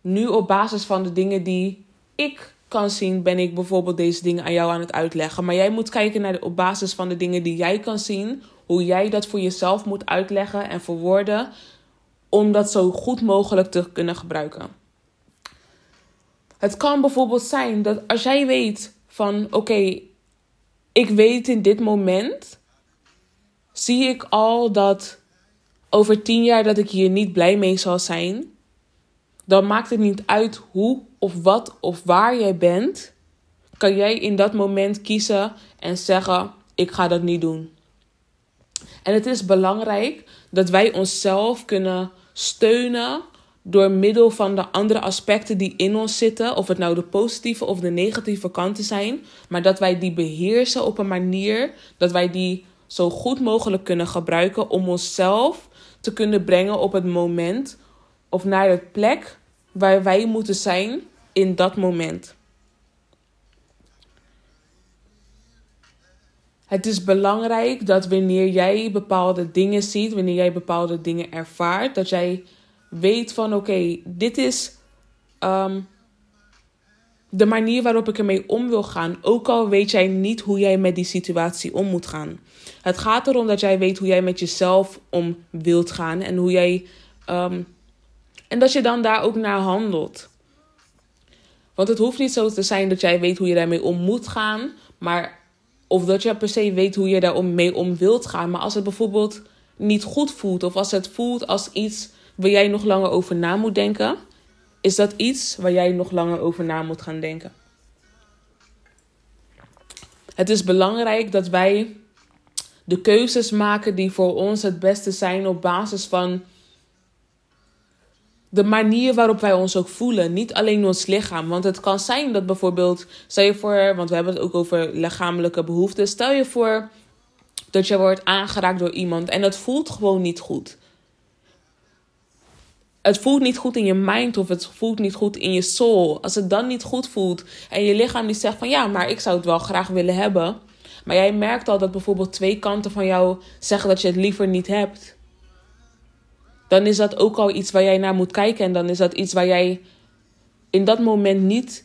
nu op basis van de dingen die ik kan zien, ben ik bijvoorbeeld deze dingen aan jou aan het uitleggen. Maar jij moet kijken naar de, op basis van de dingen die jij kan zien, hoe jij dat voor jezelf moet uitleggen en verwoorden, om dat zo goed mogelijk te kunnen gebruiken. Het kan bijvoorbeeld zijn dat als jij weet van oké, ik weet in dit moment, zie ik al dat over tien jaar dat ik hier niet blij mee zal zijn, dan maakt het niet uit hoe of wat of waar jij bent, kan jij in dat moment kiezen en zeggen: Ik ga dat niet doen. En het is belangrijk dat wij onszelf kunnen steunen door middel van de andere aspecten die in ons zitten, of het nou de positieve of de negatieve kanten zijn, maar dat wij die beheersen op een manier dat wij die zo goed mogelijk kunnen gebruiken om onszelf te kunnen brengen op het moment of naar de plek waar wij moeten zijn in dat moment. Het is belangrijk dat wanneer jij bepaalde dingen ziet, wanneer jij bepaalde dingen ervaart, dat jij weet van oké, dit is ehm, de manier waarop ik ermee om wil gaan. Ook al weet jij niet hoe jij met die situatie om moet gaan. Het gaat erom dat jij weet hoe jij met jezelf om wilt gaan en hoe jij. Ehm, en dat je dan daar ook naar handelt. Want het hoeft niet zo te zijn dat jij weet hoe je daarmee om moet gaan. Maar, of dat je per se weet hoe je daarmee om wilt gaan. Maar als het bijvoorbeeld niet goed voelt. Of als het voelt als iets waar jij nog langer over na moet denken. Is dat iets waar jij nog langer over na moet gaan denken. Het is belangrijk dat wij de keuzes maken die voor ons het beste zijn op basis van de manier waarop wij ons ook voelen. Niet alleen ons lichaam. Want het kan zijn dat bijvoorbeeld, stel je voor, want we hebben het ook over lichamelijke behoeften. Stel je voor dat je wordt aangeraakt door iemand en het voelt gewoon niet goed. Het voelt niet goed in je mind of het voelt niet goed in je soul. Als het dan niet goed voelt en je lichaam die zegt van ja, maar ik zou het wel graag willen hebben. Maar jij merkt al dat bijvoorbeeld twee kanten van jou zeggen dat je het liever niet hebt dan is dat ook al iets waar jij naar moet kijken. En dan is dat iets waar jij in dat moment niet.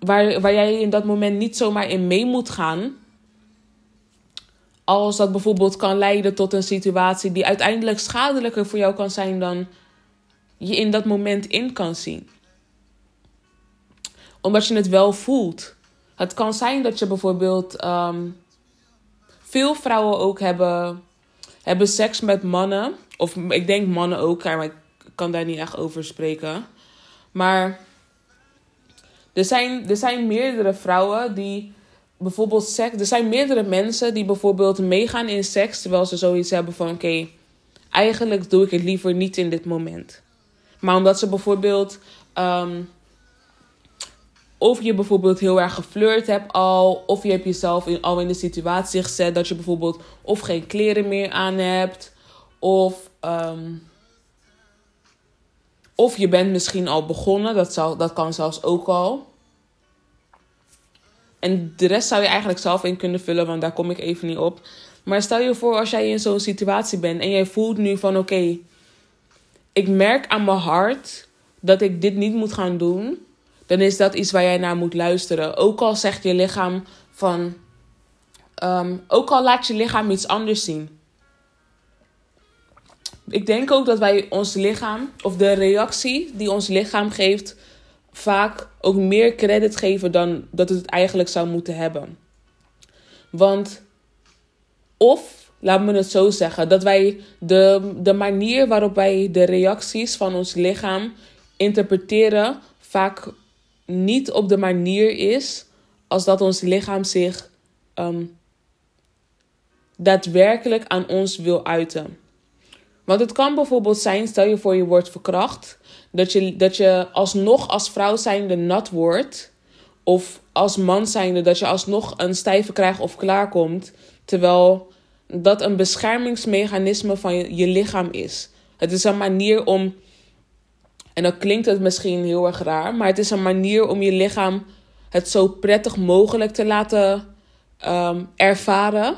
Waar, waar jij in dat moment niet zomaar in mee moet gaan. Als dat bijvoorbeeld kan leiden tot een situatie die uiteindelijk schadelijker voor jou kan zijn dan je in dat moment in kan zien. Omdat je het wel voelt. Het kan zijn dat je bijvoorbeeld. Ehm, veel vrouwen ook hebben, hebben seks met mannen of ik denk mannen ook, maar ik kan daar niet echt over spreken. Maar er zijn, er zijn meerdere vrouwen die bijvoorbeeld seks. Er zijn meerdere mensen die bijvoorbeeld meegaan in seks. Terwijl ze zoiets hebben van: oké, eigenlijk doe ik het liever niet in dit moment. Maar omdat ze bijvoorbeeld. Um, of je bijvoorbeeld heel erg geflirt hebt al. Of je hebt jezelf in, al in de situatie gezet dat je bijvoorbeeld of geen kleren meer aan hebt. Of, ehm, of je bent misschien al begonnen, dat, zou, dat kan zelfs ook al. En de rest zou je eigenlijk zelf in kunnen vullen, want daar kom ik even niet op. Maar stel je voor als jij in zo'n situatie bent en jij voelt nu van oké, ik merk aan mijn hart dat ik dit niet moet gaan doen. Dan is dat iets waar jij naar moet luisteren. Ook al zegt je lichaam van. Ehm, ook al laat je lichaam iets anders zien ik denk ook dat wij ons lichaam, of de reactie die ons lichaam geeft, vaak ook meer credit geven dan dat het eigenlijk zou moeten hebben. Want, of, laat me het zo zeggen, dat wij de, de manier waarop wij de reacties van ons lichaam interpreteren, vaak niet op de manier is als dat ons lichaam zich um, daadwerkelijk aan ons wil uiten. Want het kan bijvoorbeeld zijn, stel je voor je wordt verkracht, dat je, dat je alsnog als vrouw zijnde nat wordt. Of als man zijnde dat je alsnog een stijve krijgt of klaarkomt. Terwijl dat een beschermingsmechanisme van je, lichaam is. Het is een manier om, en dan klinkt het misschien heel erg raar, maar het is een manier om je lichaam het zo prettig mogelijk te laten um, ervaren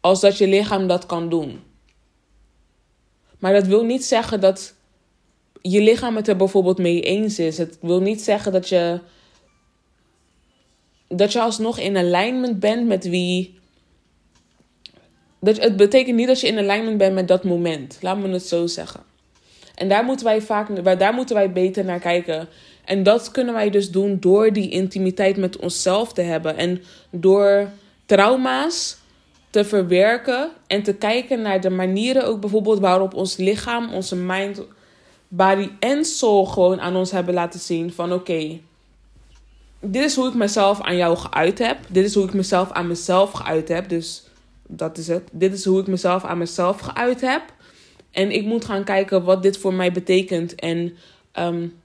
als dat je lichaam dat kan doen. Maar dat wil niet zeggen dat je lichaam het er bijvoorbeeld mee eens is. Het wil niet zeggen dat je dat je alsnog in alignment bent met wie. Dat, het betekent niet dat je in alignment bent met dat moment. Laat me het zo zeggen. En daar moeten wij vaak, daar moeten wij beter naar kijken. En dat kunnen wij dus doen door die intimiteit met onszelf te hebben. En door trauma's te verwerken en te kijken naar de manieren ook bijvoorbeeld waarop ons lichaam, onze mind, body en soul gewoon aan ons hebben laten zien van oké, dit is hoe ik mezelf aan jou geuit heb. Dit is hoe ik mezelf aan mezelf geuit heb. Dus dat is het. Dit is hoe ik mezelf aan mezelf geuit heb. En ik moet gaan kijken wat dit voor mij betekent. En um,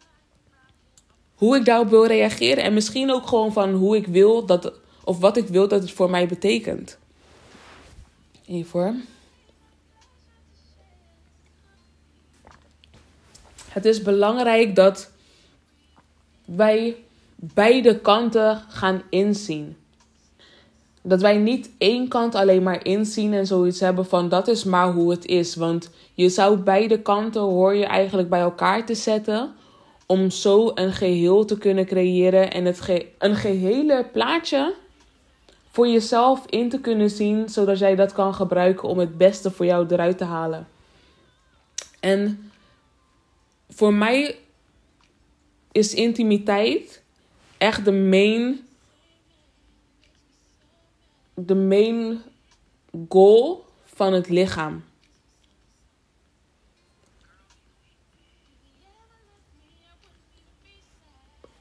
hoe ik daarop wil reageren. En misschien ook gewoon van hoe ik wil dat. Of wat ik wil dat het voor mij betekent. Even Het is belangrijk dat wij beide kanten gaan inzien. Dat wij niet één kant alleen maar inzien en zoiets hebben van dat is maar hoe het is. Want je zou beide kanten hoor je eigenlijk bij elkaar te zetten om zo een geheel te kunnen creëren en het ge een gehele plaatje voor jezelf in te kunnen zien, zodat jij dat kan gebruiken om het beste voor jou eruit te halen. En voor mij is intimiteit echt de main, de main goal van het lichaam.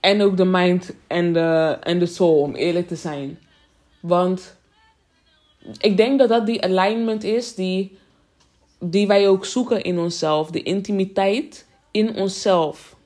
En ook de mind en de, en de soul, om eerlijk te zijn. Want ik denk dat dat die alignment is die, die wij ook zoeken in onszelf. De intimiteit in onszelf.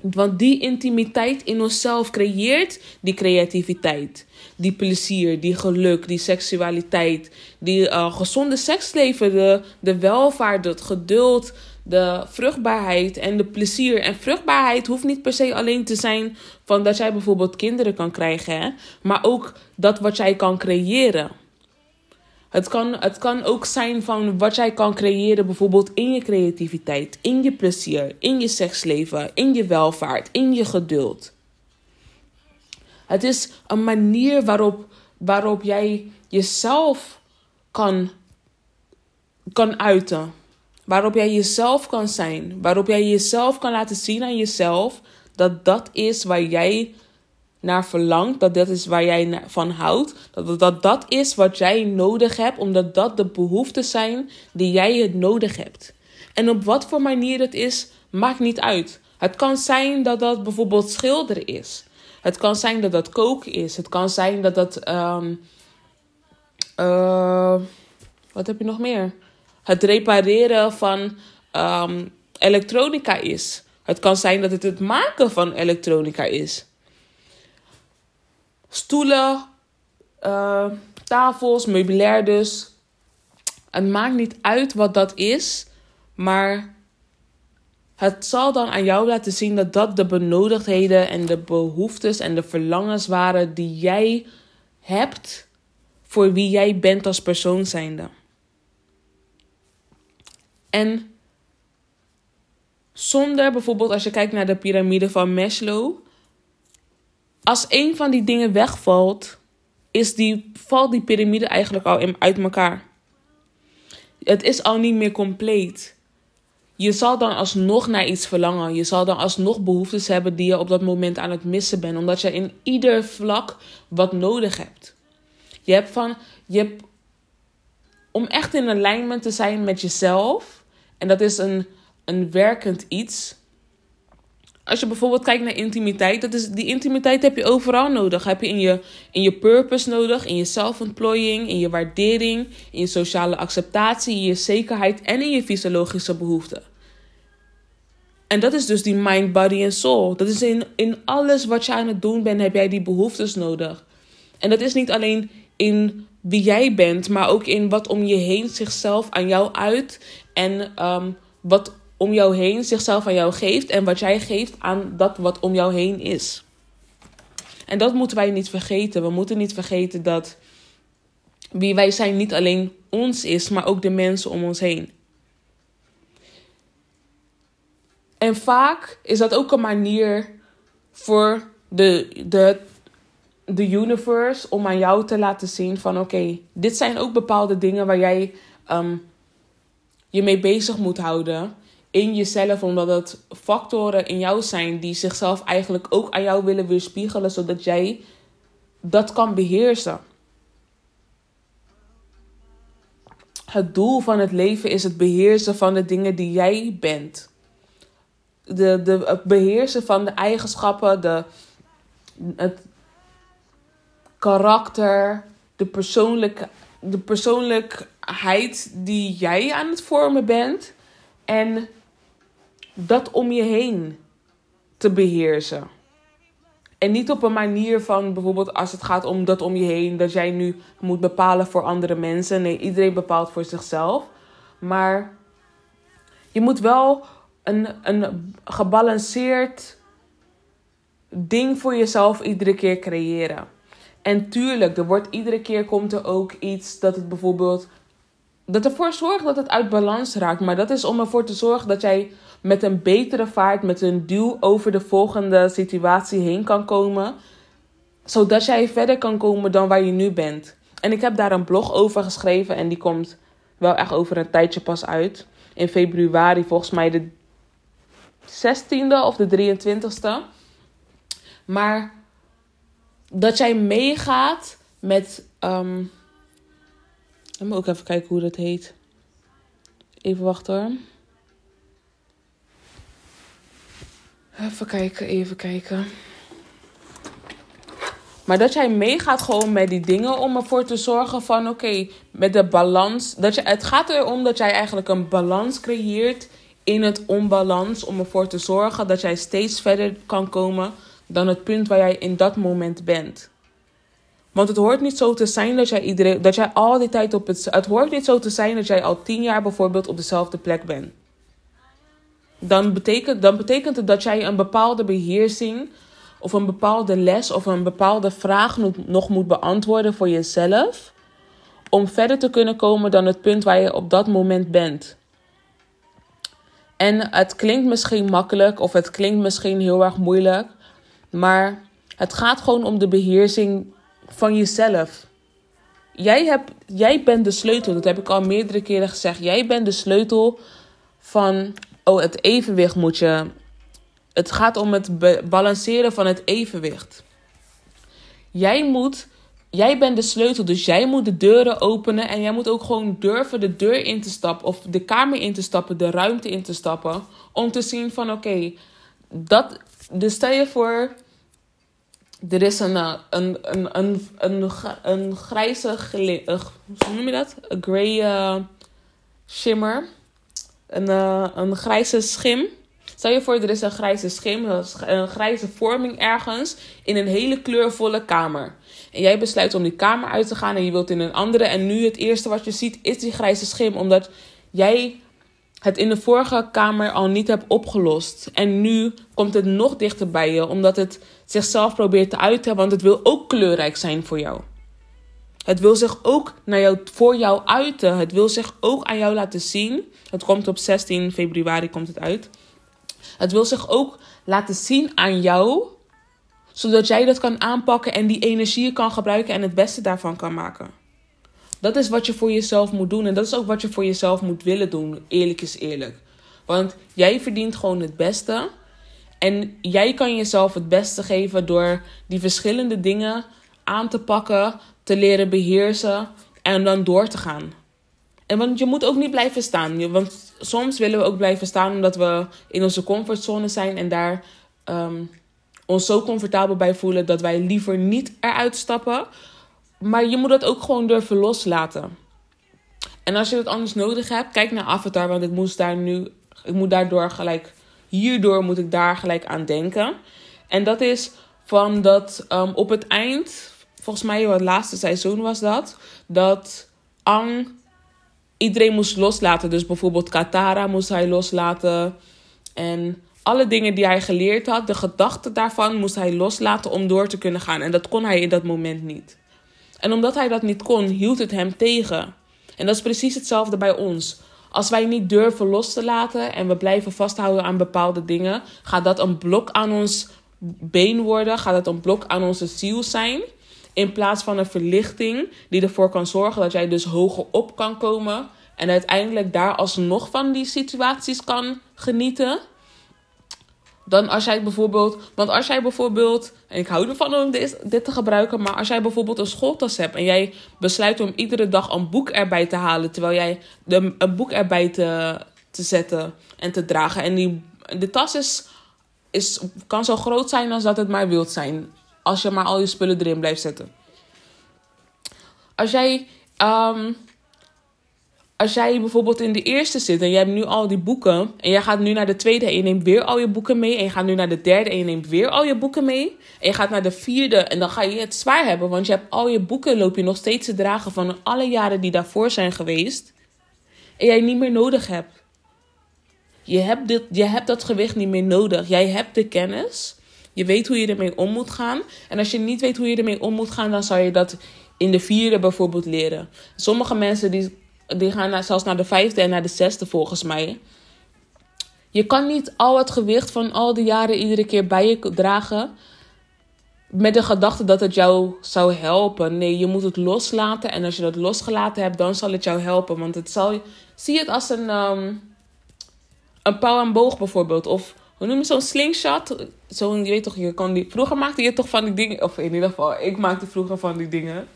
Want die intimiteit in onszelf creëert die creativiteit, die plezier, die geluk, die seksualiteit, die uh, gezonde seksleven, de, de welvaart, het geduld, de vruchtbaarheid en de plezier. En vruchtbaarheid hoeft niet per se alleen te zijn van dat jij bijvoorbeeld kinderen kan krijgen, hè? maar ook dat wat jij kan creëren. Het kan, het kan ook zijn van wat jij kan creëren, bijvoorbeeld in je creativiteit, in je plezier, in je seksleven, in je welvaart, in je geduld. Het is een manier waarop, waarop jij jezelf kan, kan uiten. Waarop jij jezelf kan zijn. Waarop jij jezelf kan laten zien aan jezelf dat dat is waar jij naar verlangt, dat dat is waar jij van houdt, dat, dat dat is wat jij nodig hebt, omdat dat de behoeften zijn die jij het nodig hebt. En op wat voor manier het is, maakt niet uit. Het kan zijn dat dat bijvoorbeeld schilderen is. Het kan zijn dat dat koken is. Het kan zijn dat dat. Um, uh, wat heb je nog meer? Het repareren van um, elektronica is. Het kan zijn dat het het maken van elektronica is stoelen, uh, tafels, meubilair dus. Het maakt niet uit wat dat is, maar het zal dan aan jou laten zien dat dat de benodigdheden en de behoeftes en de verlangens waren die jij hebt voor wie jij bent als persoon zijnde. En zonder bijvoorbeeld als je kijkt naar de piramide van Maslow, als een van die dingen wegvalt, is die, valt die piramide eigenlijk al uit elkaar. Het is al niet meer compleet. Je zal dan alsnog naar iets verlangen. Je zal dan alsnog behoeftes hebben die je op dat moment aan het missen bent. Omdat je in ieder vlak wat nodig hebt. Je hebt van. Je hebt, om echt in alignment te zijn met jezelf. En dat is een, een werkend iets als je bijvoorbeeld kijkt naar intimiteit, dat is, die intimiteit heb je overal nodig. Heb je in je, in je purpose nodig, in je self-employing, in je waardering, in je sociale acceptatie, in je zekerheid en in je fysiologische behoeften. En dat is dus die mind, body en soul. Dat is in, in alles wat je aan het doen bent, heb jij die behoeftes nodig. En dat is niet alleen in wie jij bent, maar ook in wat om je heen zichzelf aan jou uit. En um, wat om jou heen zichzelf aan jou geeft en wat jij geeft aan dat wat om jou heen is. En dat moeten wij niet vergeten. We moeten niet vergeten dat wie wij zijn niet alleen ons is, maar ook de mensen om ons heen. En vaak is dat ook een manier voor de, de de universe om aan jou te laten zien van oké, dit zijn ook bepaalde dingen waar jij ehm, je mee bezig moet houden in jezelf, omdat het factoren in jou zijn die zichzelf eigenlijk ook aan jou willen weerspiegelen, zodat jij dat kan beheersen. Het doel van het leven is het beheersen van de dingen die jij bent. De, de, het beheersen van de eigenschappen, de, het karakter, de, persoonlijke, de persoonlijkheid die jij aan het vormen bent. En dat om je heen te beheersen. En niet op een manier van bijvoorbeeld als het gaat om dat om je heen, dat jij nu moet bepalen voor andere mensen. Nee, iedereen bepaalt voor zichzelf. Maar je moet wel een, een gebalanceerd ding voor jezelf iedere keer creëren. En tuurlijk, er wordt iedere keer komt er ook iets dat het bijvoorbeeld. Dat ervoor zorgt dat het uit balans raakt. Maar dat is om ervoor te zorgen dat jij met een betere vaart, met een duw over de volgende situatie heen kan komen. Zodat jij verder kan komen dan waar je nu bent. En ik heb daar een blog over geschreven en die komt wel echt over een tijdje pas uit. In februari, volgens mij de 16e of de 23e. Maar dat jij meegaat met. Um, ik moet ook even kijken hoe dat heet. Even wachten hoor. Even kijken, even kijken. Maar dat jij meegaat gewoon met die dingen om ervoor te zorgen van oké, met de balans. Dat je, het gaat erom dat jij eigenlijk een balans creëert in het onbalans. Om ervoor te zorgen dat jij steeds verder kan komen dan het punt waar jij in dat moment bent. Want het hoort niet zo te zijn dat jij, iedereen, dat jij al die tijd op het. Het hoort niet zo te zijn dat jij al tien jaar bijvoorbeeld op dezelfde plek bent dan betekent, dan betekent het dat jij een bepaalde beheersing of een bepaalde les of een bepaalde vraag nog moet beantwoorden voor jezelf. Om verder te kunnen komen dan het punt waar je op dat moment bent. En het klinkt misschien makkelijk of het klinkt misschien heel erg moeilijk. Maar het gaat gewoon om de beheersing van jezelf. Jij, hebt, jij bent de sleutel, dat heb ik al meerdere keren gezegd. Jij bent de sleutel van oh, het evenwicht moet je. Het gaat om het balanceren van het evenwicht. Jij moet. Jij bent de sleutel, dus jij moet de deuren openen. En jij moet ook gewoon durven de deur in te stappen. Of de kamer in te stappen, de ruimte in te stappen. Om te zien van oké, dat. Dus stel je voor. Er is een, eh, een, een, een, een, een grijze. Hoe noem je dat? Een grey uh, shimmer een, uh, een grijze schim. Stel je voor, er is een grijze schim, een grijze vorming ergens in een hele kleurvolle kamer. En jij besluit om die kamer uit te gaan en je wilt in een andere. En nu het eerste wat je ziet is die grijze schim, omdat jij het in de vorige kamer al niet hebt opgelost. En nu komt het nog dichter bij je, omdat het zichzelf probeert te uiten, want het wil ook kleurrijk zijn voor jou. Het wil zich ook naar jou, voor jou uiten. Het wil zich ook aan jou laten zien. Het komt op 16 februari komt het uit. Het wil zich ook laten zien aan jou. Zodat jij dat kan aanpakken en die energie kan gebruiken en het beste daarvan kan maken. Dat is wat je voor jezelf moet doen. En dat is ook wat je voor jezelf moet willen doen. Eerlijk is eerlijk. Want jij verdient gewoon het beste. En jij kan jezelf het beste geven door die verschillende dingen aan te pakken te leren beheersen en dan door te gaan. En want je moet ook niet blijven staan. Want soms willen we ook blijven staan omdat we in onze comfortzone zijn en daar um, ons zo comfortabel bij voelen dat wij liever niet eruit stappen. Maar je moet dat ook gewoon durven loslaten. En als je dat anders nodig hebt, kijk naar Avatar, want ik moest daar nu, ik moet daardoor gelijk, hierdoor moet ik daar gelijk aan denken. En dat is van dat um, op het eind volgens mij het laatste seizoen was dat, dat Ang iedereen moest loslaten. Dus bijvoorbeeld Katara moest hij loslaten. En alle dingen die hij geleerd had, de gedachten daarvan, moest hij loslaten om door te kunnen gaan. En dat kon hij in dat moment niet. En omdat hij dat niet kon, hield het hem tegen. En dat is precies hetzelfde bij ons. Als wij niet durven los te laten en we blijven vasthouden aan bepaalde dingen, gaat dat een blok aan ons been worden, gaat het een blok aan onze ziel zijn. In plaats van een verlichting die ervoor kan zorgen dat jij dus hoger op kan komen. En uiteindelijk daar alsnog van die situaties kan genieten. Dan als jij bijvoorbeeld, want als jij bijvoorbeeld, en ik hou ervan om dit, dit te gebruiken, maar als jij bijvoorbeeld een schooltas hebt en jij besluit om iedere dag een boek erbij te halen, terwijl jij de, een boek erbij te, te zetten en te dragen. En die, de tas is, is, kan zo groot zijn als dat het maar wilt zijn, als je maar al je spullen erin blijft zetten. Als jij um, als jij bijvoorbeeld in de eerste zit en je hebt nu al die boeken. En jij gaat nu naar de tweede en je neemt weer al je boeken mee. En je gaat nu naar de derde en je neemt weer al je boeken mee. En je gaat naar de vierde en dan ga je het zwaar hebben. Want je hebt al je boeken, loop je nog steeds te dragen van alle jaren die daarvoor zijn geweest. En jij niet meer nodig hebt. Je hebt, dit, je hebt dat gewicht niet meer nodig. Jij hebt de kennis. Je weet hoe je ermee om moet gaan. En als je niet weet hoe je ermee om moet gaan, dan zou je dat in de vierde bijvoorbeeld leren. Sommige mensen die die gaan naar, zelfs naar de vijfde en naar de zesde volgens mij. Je kan niet al het gewicht van al die jaren iedere keer bij je dragen. Met de gedachte dat het jou zou helpen. Nee, je moet het loslaten. En als je dat losgelaten hebt, dan zal het jou helpen. Want het zal. Zie het als een. Um, een pauw en boog bijvoorbeeld. Of hoe noem je zo'n slingshot? Zo'n, je weet toch, je kan die. Vroeger maakte je toch van die dingen. Of in ieder geval, ik maakte vroeger van die dingen.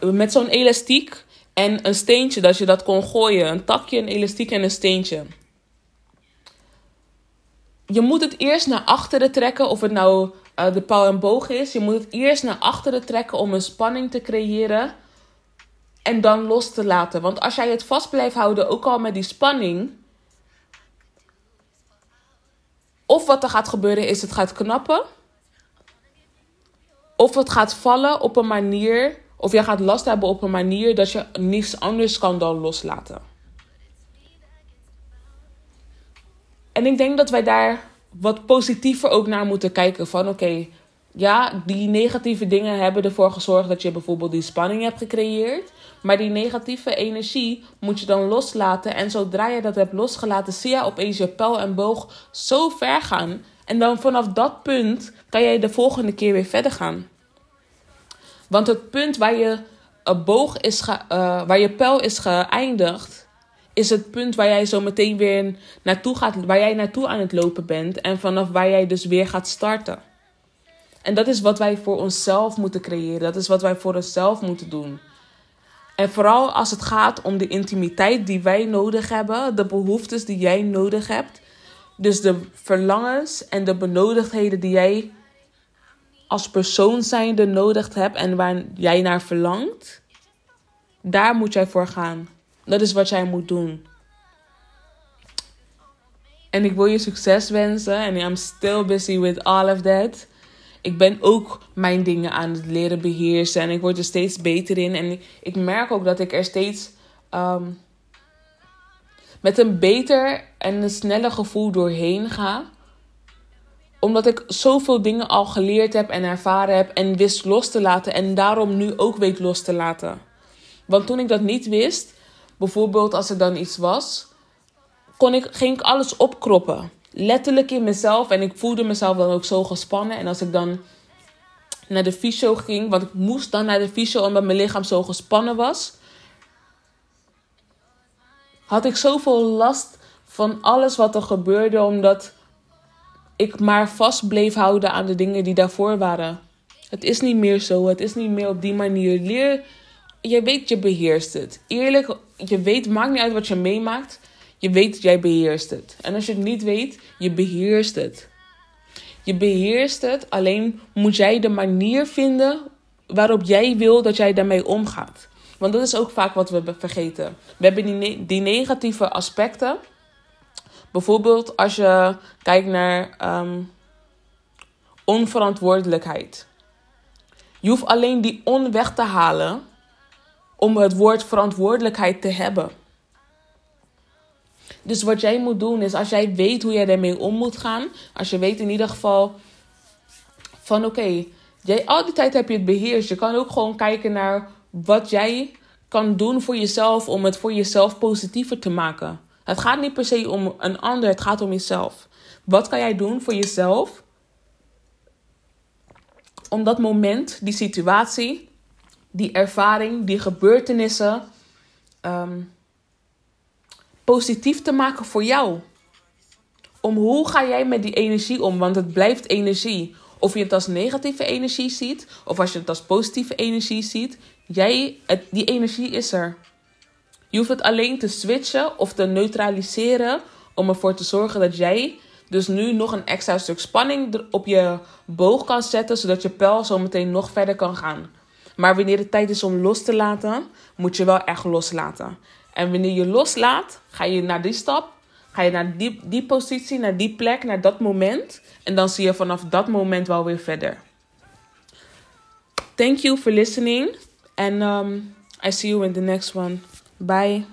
Met zo'n elastiek. En een steentje, dat je dat kon gooien. Een takje, een elastiek en een steentje. Je moet het eerst naar achteren trekken, of het nou uh, de pauw en boog is. Je moet het eerst naar achteren trekken om een spanning te creëren. En dan los te laten. Want als jij het vast blijft houden, ook al met die spanning. Of wat er gaat gebeuren is, het gaat knappen. Of het gaat vallen op een manier of jij gaat last hebben op een manier dat je niets anders kan dan loslaten. En ik denk dat wij daar wat positiever ook naar moeten kijken. Van oké, ja, die negatieve dingen hebben ervoor gezorgd dat je bijvoorbeeld die spanning hebt gecreëerd. Maar die negatieve energie moet je dan loslaten. En zodra je dat hebt losgelaten, zie je opeens je pijl en boog zo ver gaan. En dan vanaf dat punt kan jij de volgende keer weer verder gaan. Want het punt waar je een boog is ge, uh, waar je pijl is geëindigd, is het punt waar jij zo meteen weer naartoe gaat, waar jij naartoe aan het lopen bent en vanaf waar jij dus weer gaat starten. En dat is wat wij voor onszelf moeten creëren. Dat is wat wij voor onszelf moeten doen. En vooral als het gaat om de intimiteit die wij nodig hebben, de behoeftes die jij nodig hebt. Dus de verlangens en de benodigdheden die jij als persoon zijnde nodig hebt en waar jij naar verlangt, daar moet jij voor gaan. Dat is wat jij moet doen. En ik wil je succes wensen. En I'm still busy with all of that. Ik ben ook mijn dingen aan het leren beheersen. En ik word er steeds beter in. En ik merk ook dat ik er steeds um, met een beter en een sneller gevoel doorheen ga omdat ik zoveel dingen al geleerd heb en ervaren heb en wist los te laten. En daarom nu ook weet los te laten. Want toen ik dat niet wist, bijvoorbeeld als er dan iets was, kon ik, ging ik alles opkroppen. Letterlijk in mezelf. En ik voelde mezelf dan ook zo gespannen. En als ik dan naar de fysio ging, want ik moest dan naar de fysio omdat mijn lichaam zo gespannen was, had ik zoveel last van alles wat er gebeurde, omdat ik maar vast bleef houden aan de dingen die daarvoor waren. Het is niet meer zo. Het is niet meer op die manier. Leer. Je weet, je beheerst het. Eerlijk, je weet, maakt niet uit wat je meemaakt. Je weet, jij beheerst het. En als je het niet weet, je beheerst het. Je beheerst het, alleen moet jij de manier vinden waarop jij wil dat jij daarmee omgaat. Want dat is ook vaak wat we vergeten. We hebben die, negatieve aspecten. Bijvoorbeeld als je kijkt naar um, onverantwoordelijkheid. Je hoeft alleen die on weg te halen om het woord verantwoordelijkheid te hebben. Dus wat jij moet doen is, als jij weet hoe jij daarmee om moet gaan, als je weet in ieder geval van oké, jij al die tijd heb je het beheerst. Je kan ook gewoon kijken naar wat jij kan doen voor jezelf om het voor jezelf positiever te maken. Het gaat niet per se om een ander, het gaat om jezelf. Wat kan jij doen voor jezelf om dat moment, die situatie, die ervaring, die gebeurtenissen ehm, positief te maken voor jou. Om hoe ga jij met die energie om? Want het blijft energie. Of je het als negatieve energie ziet, of als je het als positieve energie ziet, jij, het, die energie is er. Je hoeft het alleen te switchen of te neutraliseren om ervoor te zorgen dat jij dus nu nog een extra stuk spanning op je boog kan zetten, zodat je pijl zo meteen nog verder kan gaan. Maar wanneer het tijd is om los te laten, moet je wel echt loslaten. En wanneer je loslaat, ga je naar die stap, ga je naar die, die positie, naar die plek, naar dat moment. En dan zie je vanaf dat moment wel weer verder. Thank you for listening. And um, I see you in the next one. Bye.